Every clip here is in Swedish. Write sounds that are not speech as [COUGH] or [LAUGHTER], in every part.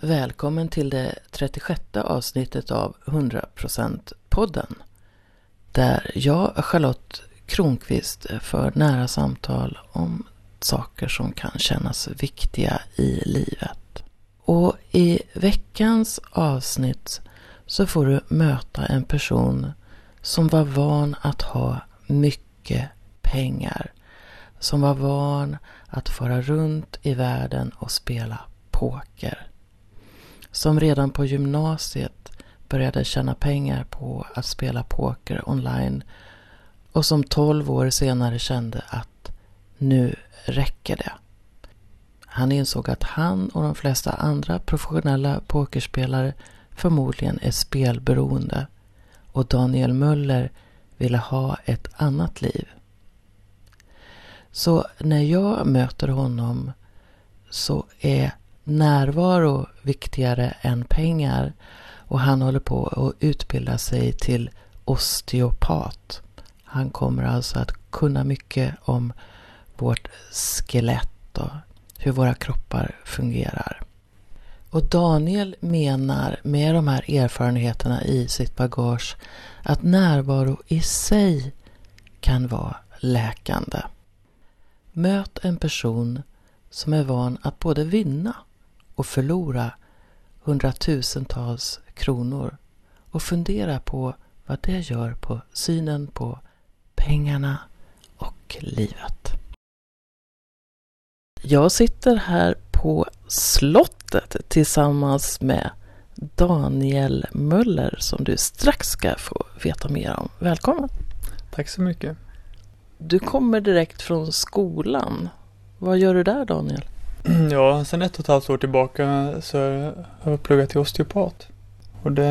Välkommen till det 36 avsnittet av 100% podden. Där jag, Charlotte Kronqvist, för nära samtal om saker som kan kännas viktiga i livet. Och i veckans avsnitt så får du möta en person som var van att ha mycket pengar. Som var van att fara runt i världen och spela poker. Som redan på gymnasiet började tjäna pengar på att spela poker online och som 12 år senare kände att nu räcker det. Han insåg att han och de flesta andra professionella pokerspelare förmodligen är spelberoende och Daniel Möller ville ha ett annat liv. Så när jag möter honom så är närvaro viktigare än pengar och han håller på att utbilda sig till osteopat. Han kommer alltså att kunna mycket om vårt skelett och hur våra kroppar fungerar. Och Daniel menar med de här erfarenheterna i sitt bagage att närvaro i sig kan vara läkande. Möt en person som är van att både vinna och förlora hundratusentals kronor och fundera på vad det gör på synen på pengarna och livet. Jag sitter här på slottet tillsammans med Daniel Möller som du strax ska få veta mer om. Välkommen! Tack så mycket. Du kommer direkt från skolan. Vad gör du där Daniel? [CLEARS THROAT] Ja, sedan ett och ett halvt år tillbaka så har jag pluggat till osteopat. Och det,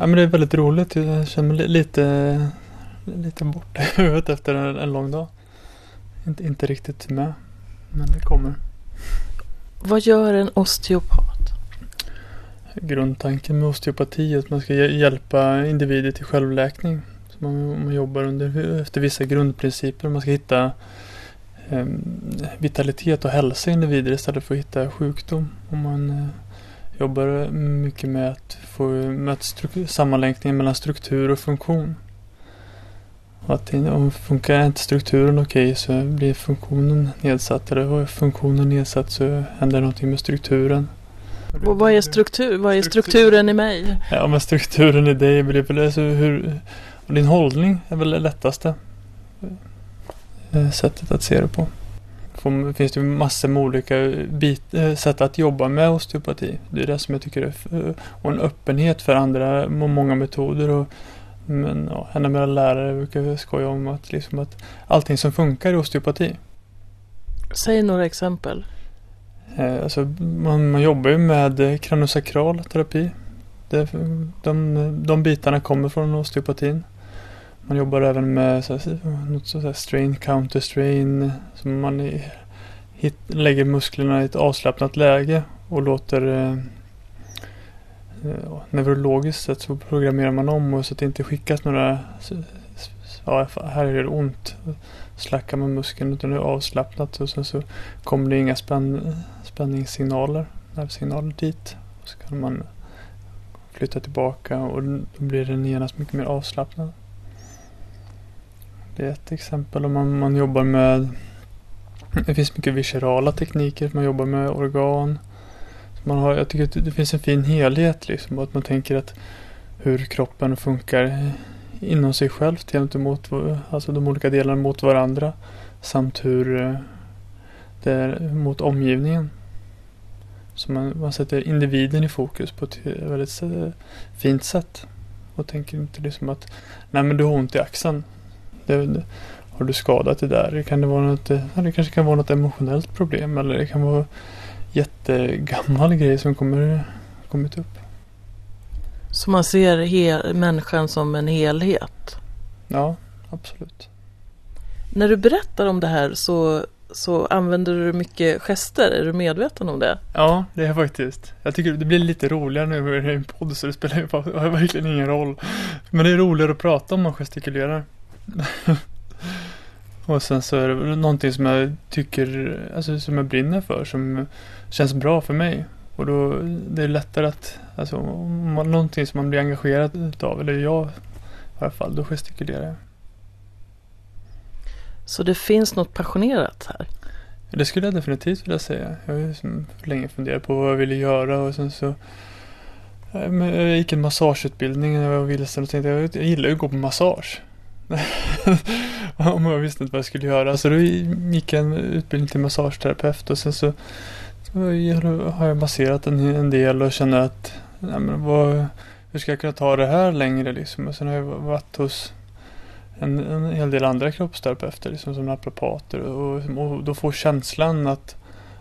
ja, men det är väldigt roligt. Jag känner mig lite, lite borta i [LAUGHS] huvudet efter en, en lång dag. Inte, inte riktigt med, men det kommer. Vad gör en osteopat? Grundtanken med osteopati är att man ska hjälpa individer till självläkning. Så man, man jobbar under, efter vissa grundprinciper. Man ska hitta vitalitet och hälsa i individer istället för att hitta sjukdom. Och man eh, jobbar mycket med att få med sammanlänkningen mellan struktur och funktion. Och att om funkar inte strukturen okej okay, så blir funktionen nedsatt. Eller är funktionen nedsatt så händer någonting med strukturen. Och vad är struktur? Vad är strukturen i mig? Ja men strukturen i dig blir väl alltså hur din hållning är väl det lättaste sättet att se det på. Det finns det massor med olika bit, eh, sätt att jobba med osteopati. Det är det som jag tycker är och en öppenhet för andra och många metoder. Och, men ja, henne med lärare brukar skoja om att, liksom att allting som funkar i osteopati. Säg några exempel. Eh, alltså, man, man jobbar ju med kranosakral terapi. Det, de, de bitarna kommer från osteopatin. Man jobbar även med så här, något så här strain counter strain. Så man i, hit, lägger musklerna i ett avslappnat läge och låter eh, neurologiskt sett så programmerar man om och så att det inte skickas några ja, här gör det ont. Slackar man muskeln utan det är avslappnat och sen så kommer det inga spänn, spänningssignaler, nervsignaler dit. Och så kan man flytta tillbaka och då blir den genast mycket mer avslappnad. Det är ett exempel om man, man jobbar med Det finns mycket viscerala tekniker, man jobbar med organ. Man har, jag tycker att det finns en fin helhet liksom, att man tänker att hur kroppen funkar inom sig själv gentemot alltså de olika delarna mot varandra samt hur eh, det är mot omgivningen. Så man, man sätter individen i fokus på ett väldigt fint sätt. Och tänker inte liksom att nej men du har ont i axeln. Det, det, har du skadat det där? Kan det, vara något, det kanske kan vara något emotionellt problem eller det kan vara jättegammal grej som kommer kommit upp. Så man ser hel, människan som en helhet? Ja, absolut. När du berättar om det här så, så använder du mycket gester, är du medveten om det? Ja, det är jag faktiskt. Jag tycker det blir lite roligare nu när det är en podd så det spelar ju [LAUGHS] verkligen ingen roll. Men det är roligare att prata om man gestikulerar. [LAUGHS] Och sen så är det någonting som jag tycker, alltså som jag brinner för, som känns bra för mig. Och då det är lättare att, alltså om man, någonting som man blir engagerad utav, eller jag i alla fall, då gestikulerar jag. Så det finns något passionerat här? Det skulle jag definitivt vilja säga. Jag har ju länge funderat på vad jag ville göra och sen så jag gick en massageutbildning när jag var vilsen och tänkte jag gillar ju att gå på massage. [LAUGHS] Om jag visste inte vad jag skulle göra. Så då gick jag en utbildning till massageterapeut och sen så, så har jag masserat en, en del och känner att nej men vad, hur ska jag kunna ta det här längre liksom? Och sen har jag varit hos en, en hel del andra kroppsterapeuter liksom, som naprapater och, och då får känslan att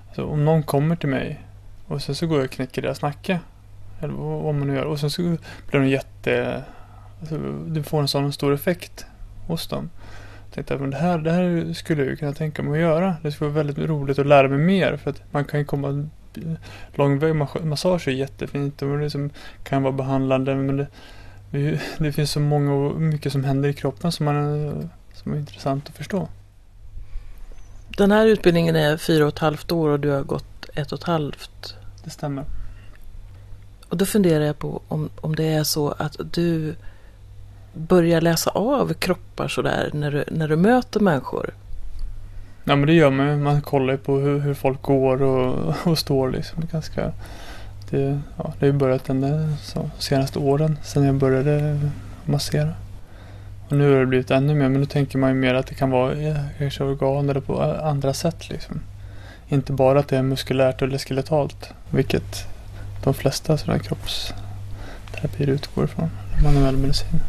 alltså, om någon kommer till mig och sen så går jag och knäcker deras nacke eller vad man nu gör och sen så blir de jätte alltså, du får en sån stor effekt hos dem. Jag tänkte att det här, det här skulle jag kunna tänka mig att göra. Det skulle vara väldigt roligt att lära mig mer för att man kan ju komma lång väg. Massage är jättefint och det liksom kan vara behandlande men det, det finns så många och mycket som händer i kroppen som, man, som är intressant att förstå. Den här utbildningen är fyra och ett halvt år och du har gått ett och ett halvt. Det stämmer. Och då funderar jag på om, om det är så att du börjar läsa av kroppar sådär när du, när du möter människor. Ja men det gör man ju. Man kollar ju på hur, hur folk går och, [LAUGHS] och står liksom. Ganska det, ja, det har ju börjat de senaste åren sedan jag började massera. Och nu har det blivit ännu mer men nu tänker man ju mer att det kan vara ja, kanske organ eller på eh, andra sätt liksom. Inte bara att det är muskulärt eller skeletalt. Vilket de flesta sådana kroppsterapier utgår ifrån. Manuell medicin.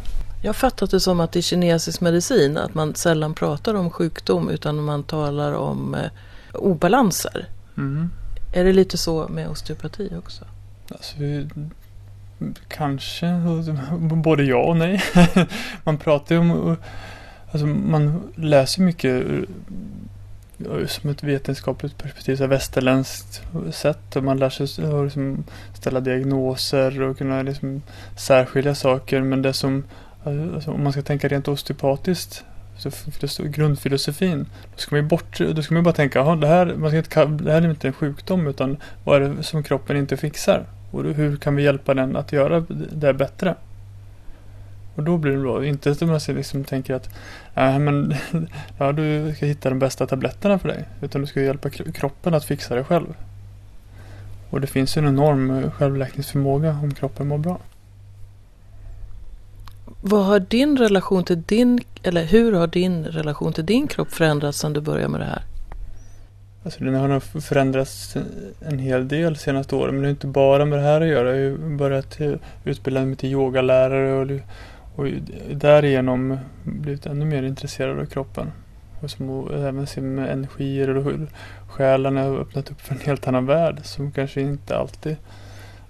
Jag fattat det som att i kinesisk medicin att man sällan pratar om sjukdom utan man talar om eh, obalanser. Mm. Är det lite så med osteopati också? Alltså, kanske, både ja och nej. [LAUGHS] man pratar ju om, alltså man läser mycket som ett vetenskapligt perspektiv, så västerländskt sätt. Och man lär sig att liksom ställa diagnoser och kunna liksom särskilja saker. Men det som, alltså om man ska tänka rent osteopatiskt så grundfilosofin. Då ska man ju bort, då ska man bara tänka, det här, man ska inte, det här är inte en sjukdom utan vad är det som kroppen inte fixar? Och hur kan vi hjälpa den att göra det bättre? Och då blir det bra. Inte att man liksom tänker att äh, men, [LAUGHS] ja, du ska hitta de bästa tabletterna för dig. Utan du ska hjälpa kroppen att fixa det själv. Och det finns en enorm eh, självläkningsförmåga om kroppen mår bra. Vad har din relation till din, eller hur har din relation till din kropp förändrats sedan du började med det här? Alltså den har nog förändrats en hel del de senaste åren. Men det är inte bara med det här att göra. Jag har börjat utbilda mig till yogalärare och, och därigenom blivit ännu mer intresserad av kroppen. Och som, även sin energier och själen har öppnat upp för en helt annan värld som kanske inte alltid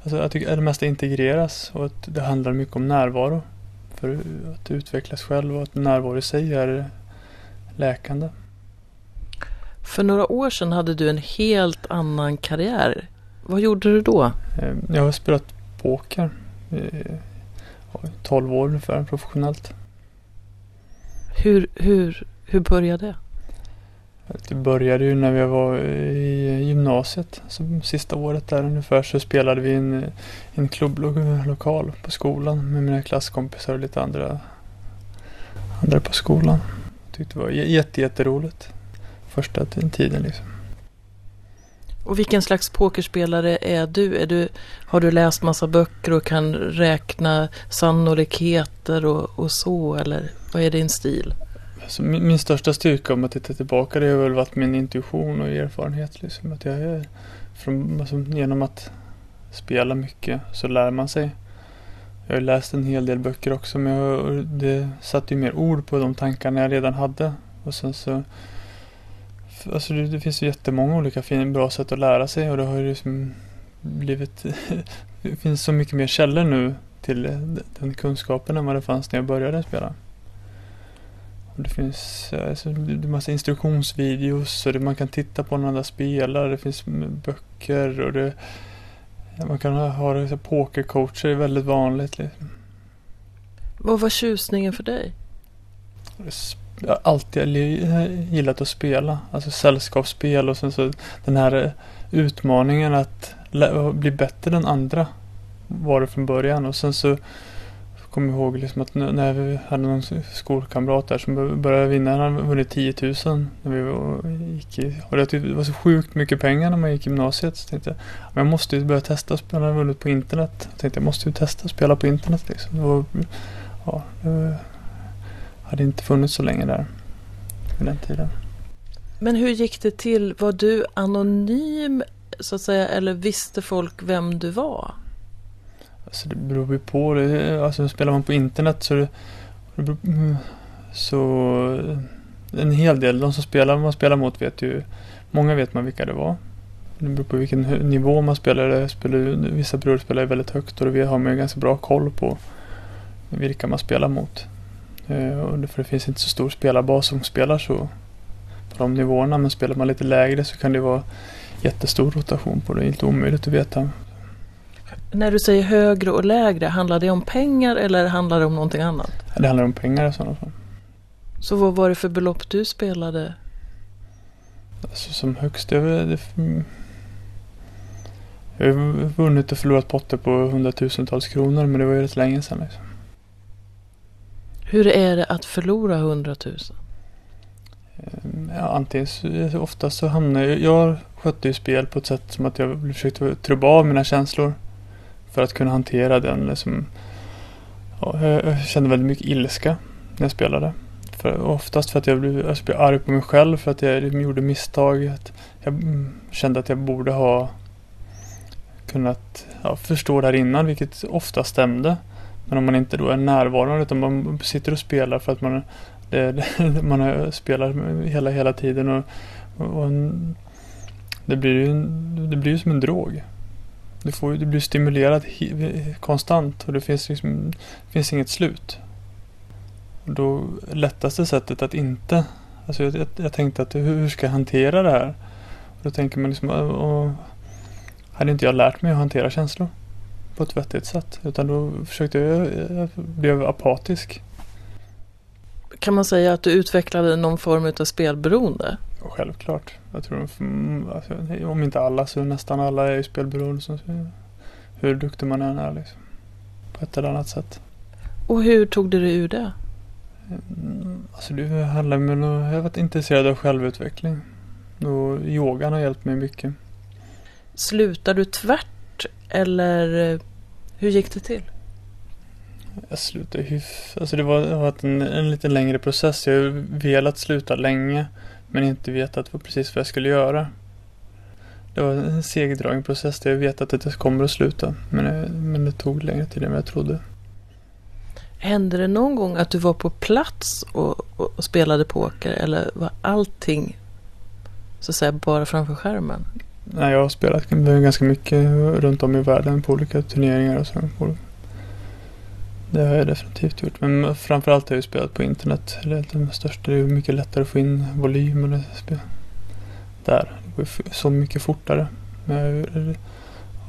Alltså jag tycker att det mesta integreras och att det handlar mycket om närvaro för att utvecklas själv och att närvaro i sig är läkande. För några år sedan hade du en helt annan karriär. Vad gjorde du då? Eh, jag har spelat poker i 12 år ungefär professionellt. Hur, hur, hur började det? Det började ju när vi var i gymnasiet. Så sista året där ungefär så spelade vi i en, eh, en klubblokal på skolan med mina klasskompisar och lite andra, andra på skolan. Tyckte det var jättejätteroligt. Första tiden liksom. Och vilken slags pokerspelare är du? är du? Har du läst massa böcker och kan räkna sannolikheter och, och så? Eller vad är din stil? Alltså min, min, största styrka om jag tittar tillbaka det har väl varit min intuition och erfarenhet. Liksom. Att jag är från, alltså, genom att spela mycket så lär man sig. Jag har läst en hel del böcker också men jag, det satte ju mer ord på de tankarna jag redan hade. Och sen så Alltså det, det finns ju jättemånga olika fin, bra sätt att lära sig och det har ju liksom blivit [LAUGHS] Det finns så mycket mer källor nu till eh, den kunskapen än vad det fanns när jag började spela. Det finns alltså, massa instruktionsvideos och det, man kan titta på när andra spelar. Det finns böcker och det, man kan ha, ha pokercoacher, det är väldigt vanligt. Liksom. Vad var tjusningen för dig? Jag har alltid gillat att spela, alltså sällskapsspel och sen så den här utmaningen att bli bättre än andra. Var det från början och sen så kommer ihåg liksom att när vi hade någon skolkamrat där som började vinna. Han hade vunnit 10 000 när vi gick i. Och det var så sjukt mycket pengar när man gick i gymnasiet. Så tänkte jag, men jag måste ju börja testa att spela. Han hade vunnit på internet. Jag tänkte jag måste ju testa att spela på internet liksom. Det var, ja, det hade inte funnits så länge där. Vid den tiden. Men hur gick det till? Var du anonym så att säga eller visste folk vem du var? Alltså det beror ju på. Det, alltså spelar man på internet så det, det mm, så en hel del, de som spelar man spelar mot vet ju, många vet man vilka det var. Det beror på vilken nivå man spelar. Spelar vissa bror spelar ju väldigt högt och det har man ju ganska bra koll på vilka man spelar mot. Eh, och för det finns inte så stor spelarbas som spelar så på de nivåerna. Men spelar man lite lägre så kan det vara jättestor rotation på det. Det är inte omöjligt att veta. När du säger högre och lägre, handlar det om pengar eller handlar det om någonting annat? Det handlar om pengar i sådana fall. Så vad var det för belopp du spelade? Alltså som högst, jag det, jag har vunnit och förlorat potter på hundratusentals kronor men det var ju rätt länge sedan. Liksom. Hur är det att förlora 100 000? Ehm, Ja, antingen så, oftast så hamnar jag, jag skötte ju spel på ett sätt som att jag försökte trubba av mina känslor. För att kunna hantera den liksom. Ja, jag, kände väldigt mycket ilska när jag spelade. För, oftast för att jag blev, jag blev arg på mig själv för att jag liksom gjorde misstag. Jag mm, kände att jag borde ha kunnat ja, förstå det här innan, vilket ofta stämde. Men om man inte då är närvarande utan man sitter och spelar för att man [LAUGHS] det, det, man spelar hela, hela tiden och, och, och det blir ju det blir ju som en drog. Du, får, du blir stimulerad konstant och det finns, liksom, det finns inget slut. Och då lättaste sättet att inte, alltså jag, jag, jag tänkte att hur, hur ska jag hantera det här? Och då tänker man liksom, och, och, hade inte jag lärt mig att hantera känslor på ett vettigt sätt utan då försökte jag, jag blev apatisk. Kan man säga att du utvecklade någon form av spelberoende? Självklart. Jag tror mm, alltså, om inte alla så nästan alla är ju spelberoende. Så hur duktig man än är liksom. På ett eller annat sätt. Och hur tog du dig ur det? Mm, Alltså det handlar om att jag har varit intresserad av självutveckling. Och yogan har hjälpt mig mycket. Slutade du tvärt eller eh, hur gick det till? Jag slutade hyff... Alltså det var, det varit en, en lite längre process. Jag har velat sluta länge. Men inte vetat vad, precis vad jag skulle göra. Det var en segdragen process där jag vetat att jag kommer att sluta. Men, det- men det tog längre tid än vad jag trodde. Hände det någon gång att du var på plats och, och, och spelade poker eller var allting så att säga bara framför skärmen? Nej, jag har spelat ganska mycket runt om i världen på olika turneringar och så. Det har jag definitivt gjort. Men framförallt har jag spelat på internet. Det är det största. Det är mycket lättare att få in volym. Och det spel. Där. Det går så mycket fortare. Men jag har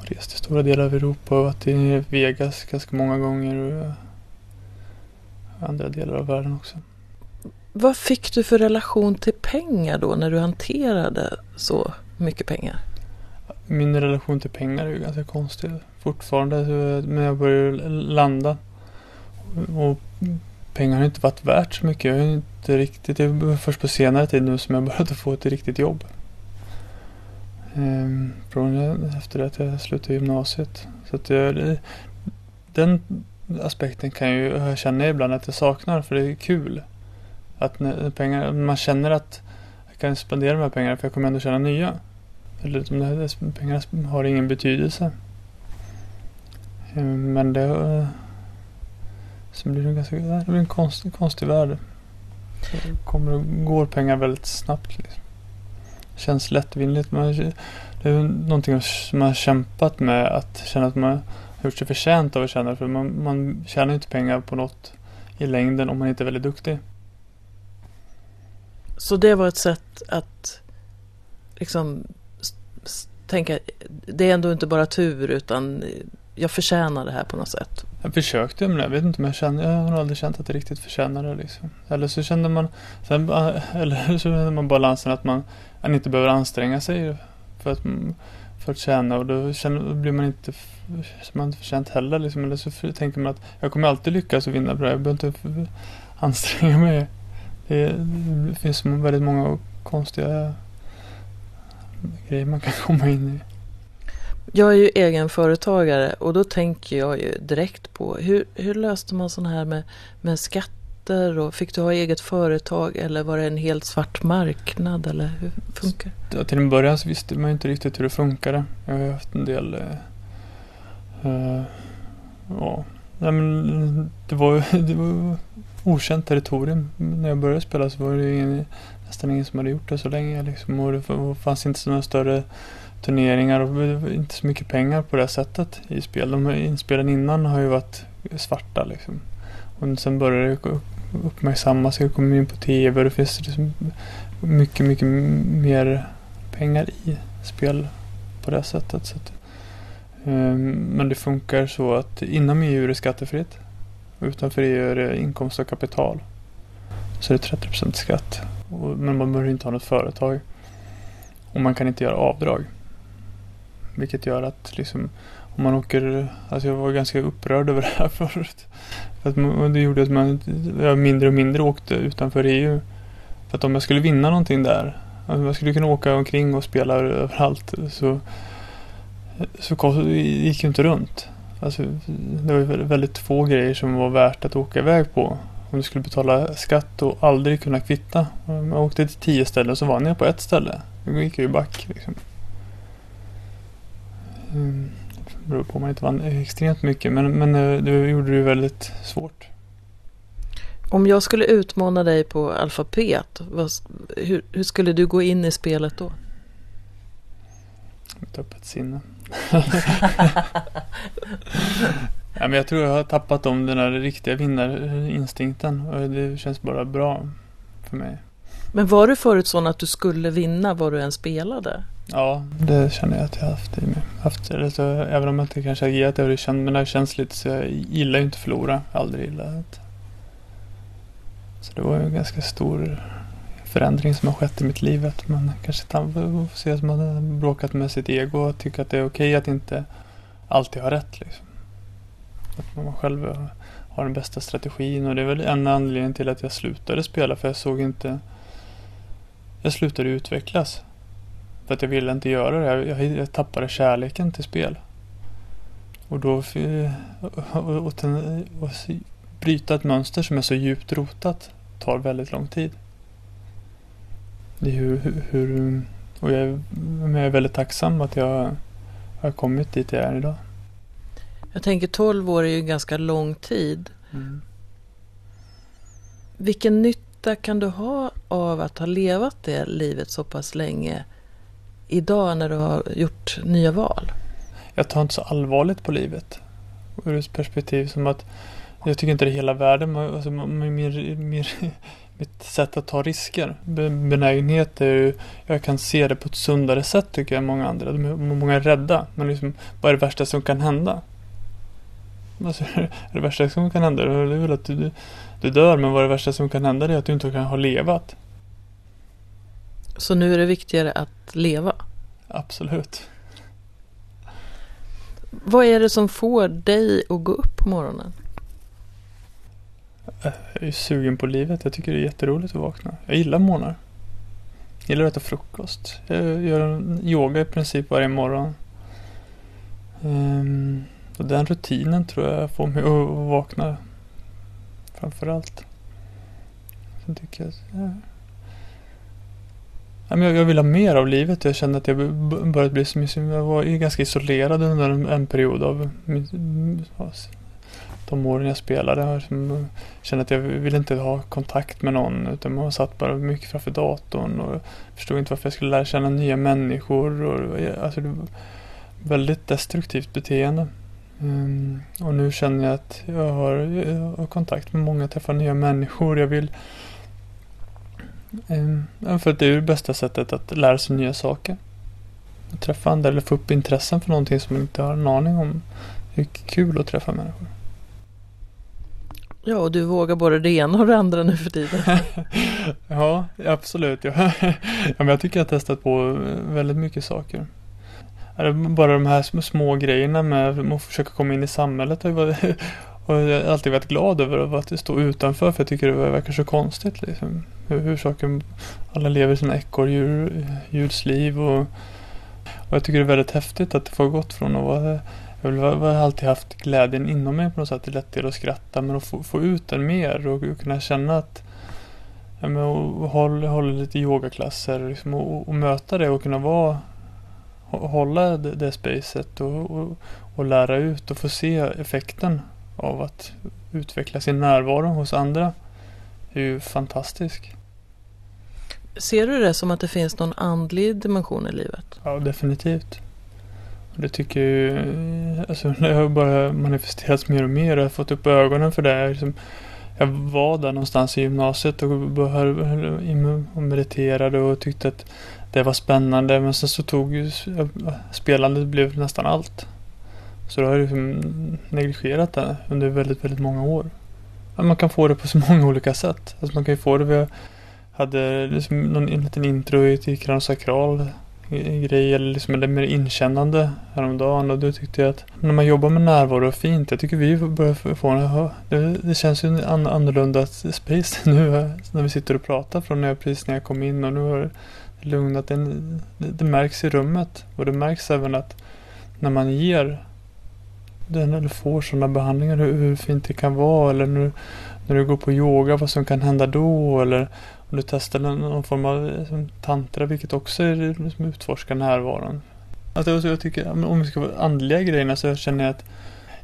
rest i stora delar av Europa och varit i Vegas ganska många gånger. Och andra delar av världen också. Vad fick du för relation till pengar då när du hanterade så mycket pengar? Min relation till pengar är ju ganska konstig fortfarande. Men jag börjar landa. Och pengar har inte varit värt så mycket. Jag inte riktigt, det är först på senare tid nu som jag börjat få ett riktigt jobb. Ehm, från efter att jag slutade gymnasiet. Så att jag, den aspekten kan ju jag känna ibland att jag saknar för det är kul. Att när pengar, man känner att jag kan spendera de här pengarna för jag kommer ändå tjäna nya. Eller de här pengarna har ingen betydelse. Ehm, men det... Så blir det ganska... Det blir en konstig, konstig värld. Så kommer och går pengar väldigt snabbt. Liksom. Känns lättvindigt. Man, det är någonting som man har kämpat med. Att känna att man har gjort sig förtjänt av att tjäna. För man, man tjänar ju inte pengar på något i längden om man inte är väldigt duktig. Så det var ett sätt att liksom tänka, det är ändå inte bara tur utan jag förtjänar det här på något sätt. Jag försökte men jag vet inte om jag kände, jag har aldrig känt att jag riktigt förtjänar det liksom. Eller så kände man, sen, eh, [LAUGHS] eller så kände man balansen att man, man inte behöver anstränga sig för att, för att tjäna och då, känner, då blir man inte man inte förtjänt heller liksom. Eller så tänker man att jag kommer alltid lyckas och vinna bra. Jag behöver inte [LAUGHS] anstränga mig. Det, det finns väldigt många konstiga grejer man kan komma in i. Jag är ju egenföretagare och då tänker jag ju direkt på hur, hur löste man sådana här med, med skatter och fick du ha eget företag eller var det en helt svart marknad eller hur funkar det? Ja, till en början så visste man inte riktigt hur det funkade. Jag har haft en del eh, eh, ja, Nej, men det var, [LAUGHS] det var okänt territorium. När jag började spela så var det ingen, nästan ingen som hade gjort det så länge. Liksom. Och det fanns inte så några större turneringar och inte så mycket pengar på det sättet i spel. De inspelen innan har ju varit svarta liksom. Och sen började det uppmärksammas. det kom in på TV och det finns liksom mycket, mycket mer pengar i spel på det sättet. Så att, um, men det funkar så att inom EU är det skattefritt. Utanför EU är det inkomst och kapital. Så det är 30% skatt. Och, men man behöver inte ha något företag. Och man kan inte göra avdrag. Vilket gör att liksom om man åker, alltså jag var ganska upprörd över det här [LAUGHS] förut. För att det gjorde att man jag mindre och mindre åkte utanför EU. För att om jag skulle vinna någonting där, Om jag skulle kunna åka omkring och spela överallt så, så gick ju inte runt. Alltså, det var väldigt få grejer som var värt att åka iväg på. Om du skulle betala skatt och aldrig kunna kvitta. Om jag åkte till tio ställen så var jag på ett ställe. Då gick jag ju back. Liksom. Det beror på om man inte vann extremt mycket men, men eh, det gjorde det väldigt svårt. Om jag skulle utmana dig på alfabet, vad, hur, hur, skulle du gå in i spelet då? Ett öppet sinne. [LAUGHS] ja, men jag tror jag har tappat om den där riktiga vinnarinstinkten och det känns bara bra för mig. Men var du förut sån att du skulle vinna vad du än spelade? Ja, det känner jag att jag har haft i mig. Haft, alltså, även om jag inte kanske agerat det, det men det har känts lite så jag gillar ju inte att förlora. Aldrig gillat. Så det var ju en ganska stor förändring som har skett i mitt liv. Att man kanske får se att man har bråkat med sitt ego och tycker att det är okej att inte alltid ha rätt. Liksom. Att man själv har den bästa strategin och det är väl en anledning till att jag slutade spela för jag såg inte jag slutade utvecklas. För att jag ville inte göra det. Jag, jag tappade kärleken till spel. Och då och, och, och, och bryta ett mönster som är så djupt rotat tar väldigt lång tid. Det är hur, hur och jag är, jag är väldigt tacksam att jag har kommit dit jag är idag. Jag tänker 12 år är ju ganska lång tid. Mm. Vilken nytta kan du ha av att ha levat det livet så pass länge idag när du har gjort nya val? Jag tar inte så allvarligt på livet. Ur ett perspektiv som att jag tycker inte det är hela världen. Alltså, min, min, [LAUGHS] mitt sätt att ta risker. Benägenhet är ju, jag kan se det på ett sundare sätt tycker jag än många andra. De är, många är rädda. Men liksom, vad är det värsta som kan hända? Alltså, [LAUGHS] det värsta som kan hända det är väl att du, du dör. Men vad är det värsta som kan hända det är att du inte kan ha levat. Så nu är det viktigare att leva? Absolut. Vad är det som får dig att gå upp på morgonen? Jag är sugen på livet. Jag tycker det är jätteroligt att vakna. Jag gillar morgnar. Jag gillar att äta frukost. Jag gör yoga i princip varje morgon. Um, och den rutinen tror jag får mig att vakna. Framförallt. Sen tycker jag... Jag vill ha mer av livet. Jag kände att jag börjat bli som... jag var ganska isolerad under en, period av de åren jag spelade. Jag liksom, kände att jag ville inte ha kontakt med någon utan man satt bara mycket framför datorn och förstod inte varför jag skulle lära känna nya människor. Och, alltså, det var väldigt destruktivt beteende. Ehm, och nu känner jag att jag har, jag har kontakt med många, träffar nya människor. Jag vill för att det är det bästa sättet att lära sig nya saker. Att träffa andra eller få upp intressen för någonting som man inte har en aning om. Det är kul att träffa människor. Ja, och du vågar både det ena och det andra nu för tiden. [LAUGHS] ja, absolut. Ja. [LAUGHS] ja, men jag tycker jag har testat på väldigt mycket saker. bara de här små, grejerna med att försöka komma in i samhället har jag, och jag har alltid varit glad över att stå utanför för jag tycker det verkar så konstigt. Liksom. Hur, hur saker, alla lever sina ekorrhjulsliv och, och jag tycker det är väldigt häftigt att det får gått från att vara jag har alltid haft glädjen inom mig på något sätt. Det är lätt att skratta men att få, få ut den mer och, och kunna känna att ja, men, och hålla, hålla lite yogaklasser liksom, och, och, möta det och kunna vara hålla det, det spacet och, och, och, lära ut och få se effekten av att utveckla sin närvaro hos andra är ju fantastisk. Ser du det som att det finns någon andlig dimension i livet? Ja, definitivt. Det tycker jag ju, alltså det har bara manifesterats mer och mer. Jag har fått upp ögonen för det. Liksom, jag var där någonstans i gymnasiet och, och mediterade och tyckte att det var spännande. Men sen så tog ju spelandet blev nästan allt. Så då har jag liksom negligerat det under väldigt, väldigt många år. Man kan få det på så [LAUGHS] många olika sätt. Alltså man kan ju få det via hade liksom någon en liten intro till kranosakral grej eller liksom eller mer inkännande häromdagen och då tyckte jag att när man jobbar med närvaro och fint. Jag tycker vi börjar få en, det, det känns ju annorlunda space [LAUGHS] nu eh, när vi sitter och pratar från när jag, precis när jag kom in och nu har det lugnat. en. det, det märks i rummet och det märks även att när man ger den eller får sådana behandlingar hur, hur fint det kan vara eller när, när du går på yoga vad som kan hända då eller om du testar någon form av liksom, tantra, vilket också är liksom, utforskar närvaron. Alltså, jag tycker, om vi ska vara andliga grejerna så känner jag att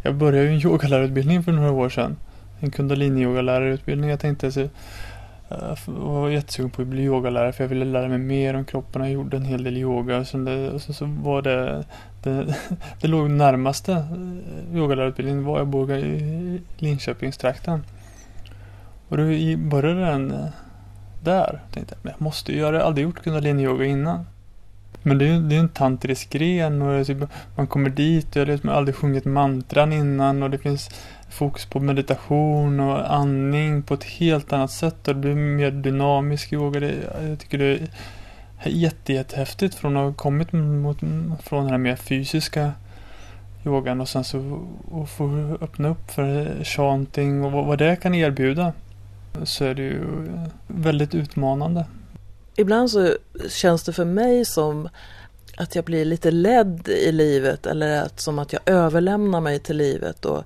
jag började ju en yogalärarutbildning för några år sedan. En kundalini-yogalärarutbildning. Jag tänkte så, Eh, jag var jättesugen på att bli yogalärare för jag ville lära mig mer om kroppen. Jag gjorde en hel del yoga och, sen det, och sen så var det, det, [LAUGHS] det låg närmaste eh, yogalärarutbildningen var jag bor i Linköpingstrakten. Och då började den eh, där. Tänkte jag, jag måste göra det. Jag har aldrig gjort kundalini-yoga innan. Men det är ju det är en tantrisk gren och typ, man kommer dit och jag har liksom aldrig sjungit mantran innan och det finns fokus på meditation och andning på ett helt annat sätt och det blir mer dynamisk yoga. Det, jag tycker det är jätte, jättehäftigt från att ha kommit mot, från den här mer fysiska yogan och sen så och få öppna upp för chanting och vad, vad det kan erbjuda så är det ju väldigt utmanande. Ibland så känns det för mig som att jag blir lite ledd i livet eller att, som att jag överlämnar mig till livet. Och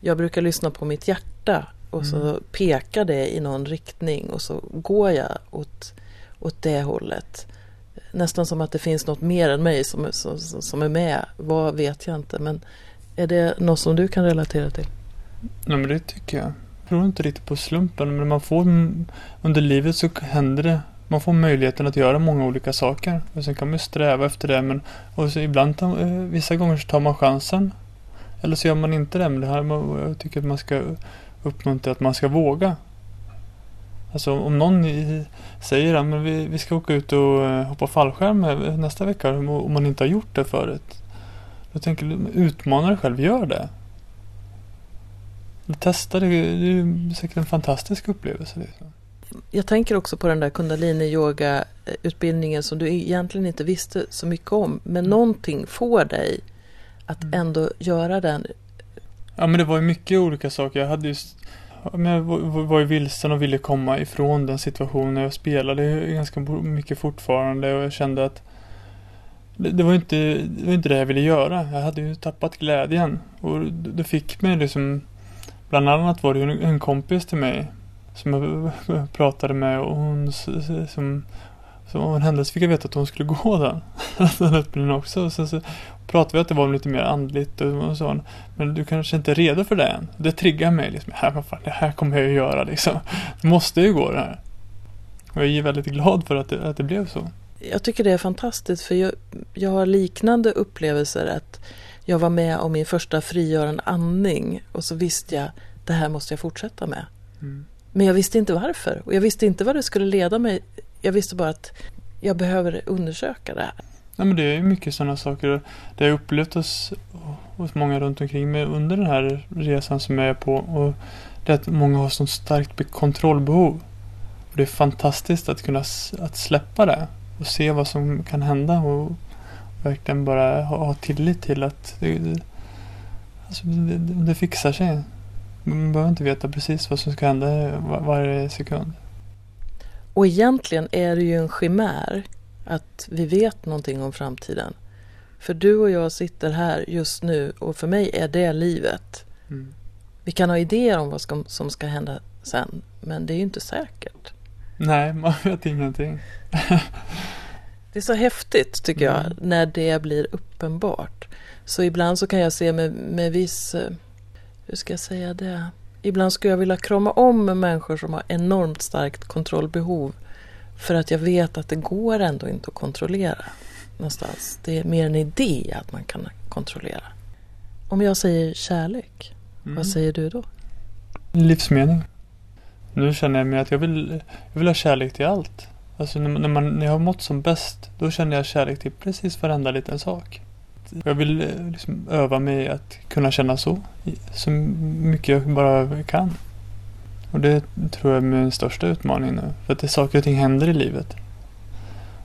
jag brukar lyssna på mitt hjärta och så mm. pekar det i någon riktning och så går jag åt, åt det hållet. Nästan som att det finns något mer än mig som, som, som är med. Vad vet jag inte men är det något som du kan relatera till? Nej men det tycker jag tror inte riktigt på slumpen men man får under livet så händer det. Man får möjligheten att göra många olika saker. Och sen kan man sträva efter det men och ibland eh, vissa gånger så tar man chansen. Eller så gör man inte det men det här, jag tycker att man ska uppmuntra att man ska våga. Alltså om någon säger att vi, vi ska åka ut och eh, hoppa fallskärm eh, nästa vecka om man inte har gjort det förut. Då tänker jag utmana dig själv, gör det. Testa det, det är säkert en fantastisk upplevelse. Liksom. Jag tänker också på den där kundalini-yoga utbildningen som du egentligen inte visste så mycket om. Men någonting får dig att mm. ändå göra den. Ja men det var ju mycket olika saker. Jag hade just jag var ju vilsen och ville komma ifrån den situationen. Jag spelade ganska mycket fortfarande och jag kände att det, var inte det var inte det jag ville göra. Jag hade ju tappat glädjen. Och det fick mig liksom Bland annat var det en, en kompis till mig som jag [LAUGHS] pratade med och hon som som av en händelse fick jag veta att hon skulle [LAUGHS] gå den. den utbildningen också. Och sen så pratade vi att det var lite mer andligt och så. Men du kanske inte är redo för det än. Det triggar mig liksom. Här, vad fan, det här kommer jag ju göra liksom. Det måste ju gå det här. Och jag är väldigt glad för att det, att det blev så. Jag tycker det är fantastiskt för jag, jag har liknande upplevelser att jag var med om min första frigörande andning och så visste jag det här måste jag fortsätta med. Mm. Men jag visste inte varför och jag visste inte vad det skulle leda mig. Jag visste bara att jag behöver undersöka det här. Nej, men det är mycket sådana saker. Det har upplevt hos, hos många runt omkring mig under den här resan som jag är på. Och det är att många har så starkt kontrollbehov. Och det är fantastiskt att kunna att släppa det och se vad som kan hända och verkligen bara ha, ha tillit till att det, det, alltså det, det fixar sig. Man behöver inte veta precis vad som ska hända var, varje sekund. Och egentligen är det ju en chimär att vi vet någonting om framtiden. För du och jag sitter här just nu och för mig är det livet. Mm. Vi kan ha idéer om vad ska, som ska hända sen, men det är ju inte säkert. Nej, man vet ingenting. [LAUGHS] Det är så häftigt tycker jag Mm. när det blir uppenbart. Så ibland så kan jag se med, med viss, eh, hur ska jag säga det? Ibland skulle jag vilja krama om människor som har enormt starkt kontrollbehov. För att jag vet att det går ändå inte att kontrollera någonstans. Det är mer en idé att man kan kontrollera. Om jag säger kärlek, Mm. vad säger du då? Livsmening. Nu känner jag mig att jag vill, jag vill ha kärlek till allt. Alltså när, man- när, man, när jag har mått som bäst, då känner jag kärlek till precis varenda liten sak. Jag vill eh, liksom öva mig att kunna känna så, så mycket jag bara kan. Och det tror jag är min största utmaning nu. För att det saker och ting händer i livet.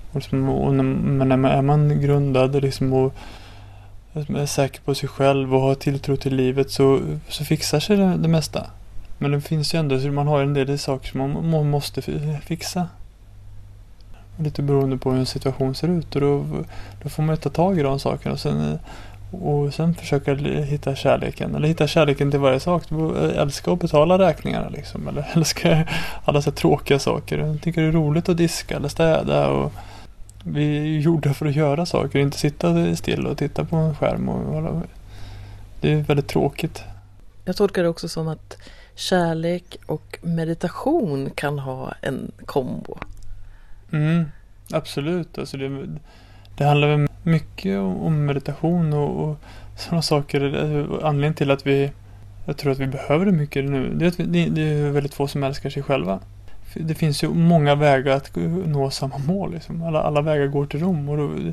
Och, liksom, och när, men när man, är man grundad och liksom och är säker på sig själv och har tilltro till livet så, så fixar sig det, det mesta. Men det finns ju ändå, så man har en del saker som man, man måste fixa. Lite beroende på hur en situation ser ut och då, då får man ju ta tag i de sakerna och sen, eh, och sen försöka hitta kärleken. Eller hitta kärleken till varje sak. Du älskar att betala räkningarna liksom. Eller [LAUGHS] älskar alla så tråkiga saker. Jag tycker det är roligt att diska eller städa. Och vi är gjorda för att göra saker, inte sitta still och titta på en skärm. Och, det är väldigt tråkigt. Jag tolkar det också som att kärlek och meditation kan ha en kombo. Mm, absolut. Alltså det, det handlar väl mycket om, meditation och, och sådana saker. Anledningen till att vi jag tror att vi behöver det mycket nu. Det är, att vi, det, det är väldigt få som älskar sig själva. Det finns ju många vägar att nå samma mål. Liksom. Alla, alla vägar går till Rom. Och då,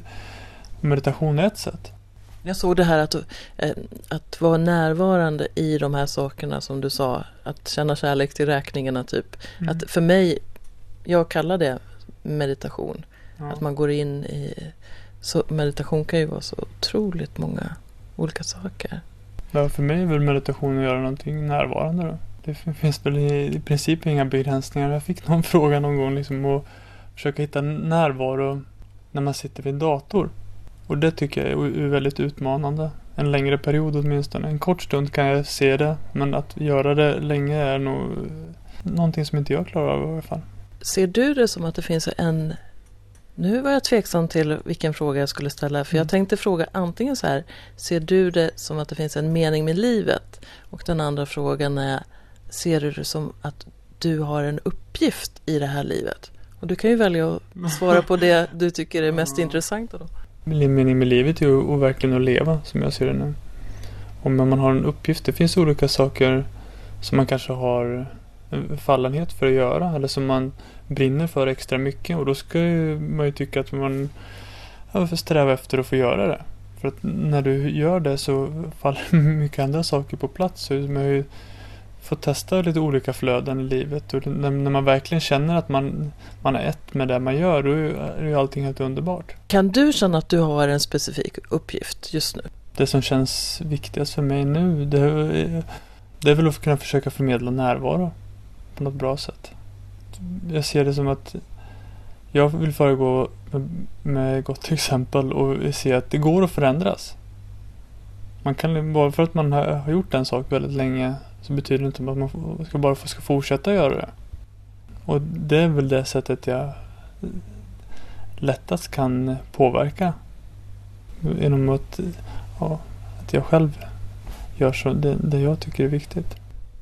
meditation är ett sätt. Jag såg det här att, eh, att vara närvarande i de här sakerna som du sa. Att känna kärlek till räkningarna typ. Mm. Att för mig, jag kallar det meditation. ja. Att man går in i... Så meditation kan ju vara så otroligt många olika saker. Ja, för mig är väl meditation att göra någonting närvarande då. Det fin- finns väl i, i princip inga begränsningar. Jag fick någon [LAUGHS] fråga någon gång liksom att försöka hitta närvaro när man sitter vid en dator. Och det tycker jag är, väldigt utmanande. En längre period åtminstone. En kort stund kan jag se det. Men att göra det länge är nog någonting som inte jag klarar av i alla fall. Ser du det som att det finns en... Nu var jag tveksam till vilken fråga jag skulle ställa. För jag Mm. tänkte fråga antingen så här. Ser du det som att det finns en mening med livet? Och den andra frågan är. Ser du det som att du har en uppgift i det här livet? Och du kan ju välja att [LAUGHS] svara på det du tycker är mest Ja. intressanta då. Min mening med livet är ju verkligen att leva som jag ser det nu. Om man har en uppgift, det finns olika saker som man kanske har en fallenhet för att göra eller som man brinner för extra mycket och då ska ju man ju tycka att man ja, får sträva efter att få göra det. För att när du gör det så faller [LAUGHS] mycket andra saker på plats. Så man har ju fått testa lite olika flöden i livet och när, när man verkligen känner att man, man är ett med det man gör då är ju allting helt underbart. Kan du känna att du har en specifik uppgift just nu? Det som känns viktigast för mig nu det är, det är väl att kunna försöka förmedla närvaro på något bra sätt. Jag ser det som att jag vill föregå med, med gott exempel och se att det går att förändras. Man kan, bara för att man har, gjort en sak väldigt länge så betyder det inte att man ska bara ska fortsätta göra det. Och det är väl det sättet jag lättast kan påverka. Genom att, ja, att jag själv gör så, det, det jag tycker är viktigt.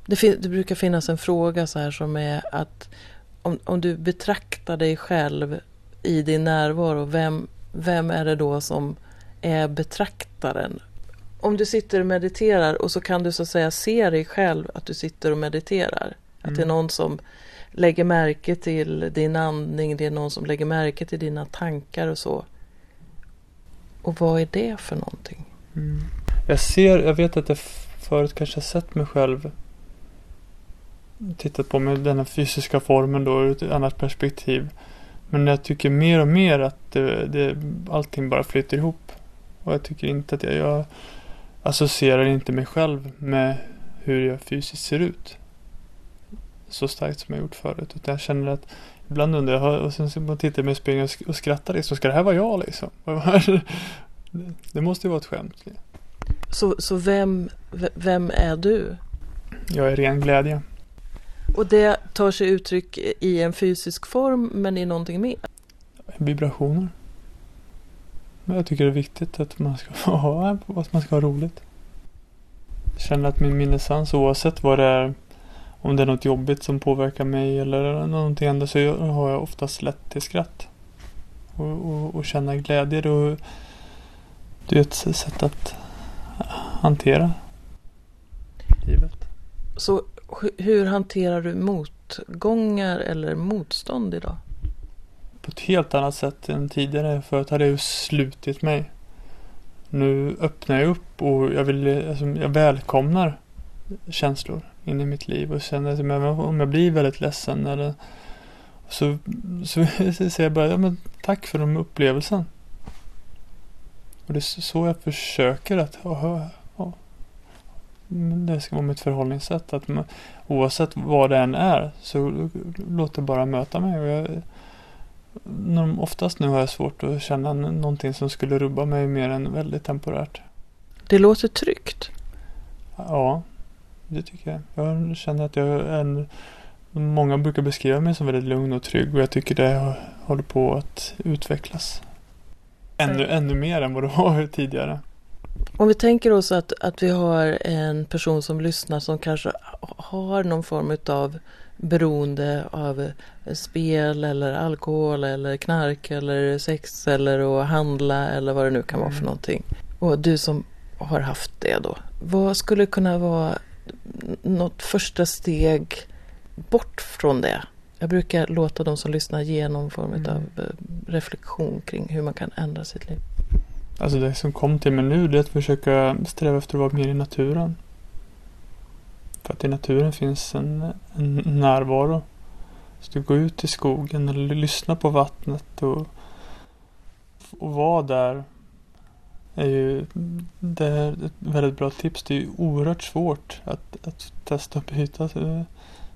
Det, fin- det brukar finnas en fråga så här som är att om, om du betraktar dig själv i din närvaro, vem, vem är det då som är betraktaren? Om du sitter och mediterar och så kan du så att säga se dig själv att du sitter och mediterar. Att det är Mm. någon som lägger märke till din andning, det är någon som lägger märke till dina tankar och så. Och vad är det för någonting? Mm. Jag ser, jag vet att jag förut kanske har sett mig själv tittat på mig i den här fysiska formen då ur ett annat perspektiv. Men jag tycker mer och mer att det, det, allting bara flyter ihop. Och jag tycker inte att jag, jag associerar inte mig själv med hur jag fysiskt ser ut. Så starkt som jag gjort förut. Utan jag känner att ibland undrar jag, och sen så man tittar mig i spegeln och skrattar liksom. Ska det här vara jag liksom? [LAUGHS] Det måste ju vara ett skämt. Så, så vem, vem är du? Jag är ren glädje. Och det tar sig uttryck i en fysisk form men i någonting mer? Vibrationer. Jag tycker det är viktigt att man ska [LAUGHS] ha, att man ska ha roligt. Jag känner att min minnesans oavsett vad det är om det är något jobbigt som påverkar mig eller någonting annat så har jag oftast lätt till skratt. Och, och, och känna glädje. Då, det är ett sätt att hantera livet. Så hur hanterar du motgångar eller motstånd idag? På ett helt annat sätt än tidigare. Förut hade jag slutit mig. Nu öppnar jag upp och jag, vill, alltså, jag välkomnar känslor in i mitt liv och känner att om jag blir väldigt ledsen eller så, så, [LAUGHS] så säger jag bara ja, men tack för den upplevelsen. Och det är så jag försöker att ha, det ska vara mitt förhållningssätt. Att man, oavsett vad det än är så låt det bara möta mig. Och jag, oftast nu har jag svårt att känna någonting som skulle rubba mig mer än väldigt temporärt. Det låter tryggt. Ja, det tycker jag. Jag känner att jag är en Många brukar beskriva mig som väldigt lugn och trygg och jag tycker det håller på att utvecklas. Ännu, ännu mer än vad det [LAUGHS] var tidigare. Om vi tänker oss att, att vi har en person som lyssnar som kanske har någon form av beroende av spel eller alkohol eller knark eller sex eller att handla eller vad det nu kan vara för mm. någonting. Och du som har haft det då. Vad skulle kunna vara något första steg bort från det? Jag brukar låta de som lyssnar ge någon form mm. av eh, reflektion kring hur man kan ändra sitt liv. Alltså det som kom till mig nu det är att försöka sträva efter att vara mer i naturen. För att i naturen finns en, en närvaro. Så du går ut i skogen eller lyssnar på vattnet och, och vara där är ju det är ett väldigt bra tips. Det är ju oerhört svårt att, att testa och bryta eh,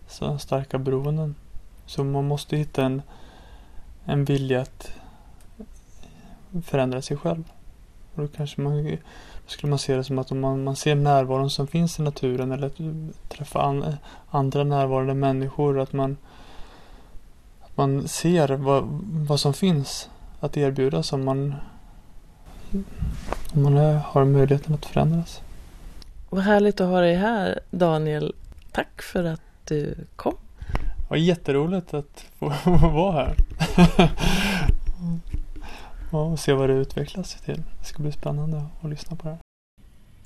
sådana starka beroenden. Så man måste hitta en, en vilja att förändra sig själv. Och då kanske man då skulle man se det som att om man, man ser närvaron som finns i naturen eller träffa an, andra närvarande människor. Att man, att man ser vad, vad som finns att erbjuda som man, om man har möjligheten att förändras. Vad härligt att ha dig här Daniel. Tack för att du kom. Det var jätteroligt att få [LAUGHS] vara här. [LAUGHS] och se vad det utvecklas till. Det ska bli spännande att lyssna på det.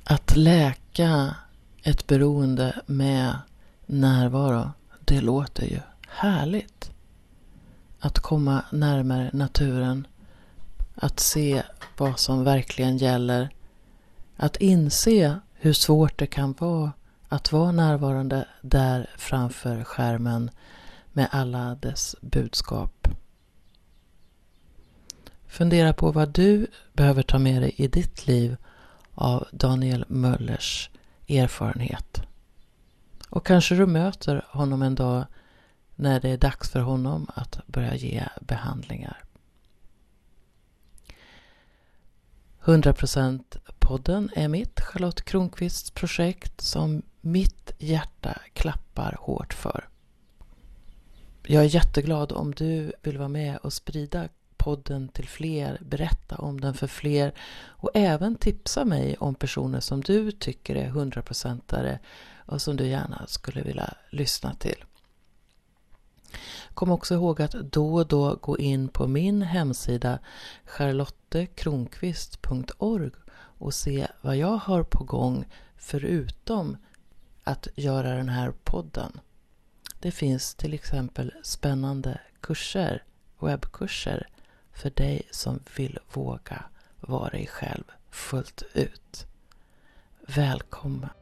Att läka ett beroende med närvaro, det låter ju härligt. Att komma närmare naturen, att se vad som verkligen gäller, att inse hur svårt det kan vara att vara närvarande där framför skärmen med alla dess budskap. Fundera på vad du behöver ta med dig i ditt liv av Daniel Möllers erfarenhet. Och kanske du möter honom en dag när det är dags för honom att börja ge behandlingar. 100% podden är mitt, Charlotte Kronqvists projekt som mitt hjärta klappar hårt för. Jag är jätteglad om du vill vara med och sprida podden till fler, berätta om den för fler och även tipsa mig om personer som du tycker är hundraprocentare och som du gärna skulle vilja lyssna till. Kom också ihåg att då och då gå in på min hemsida charlottekronqvist.org och se vad jag har på gång förutom att göra den här podden. Det finns till exempel spännande kurser, webbkurser för dig som vill våga vara dig själv fullt ut. Välkommen!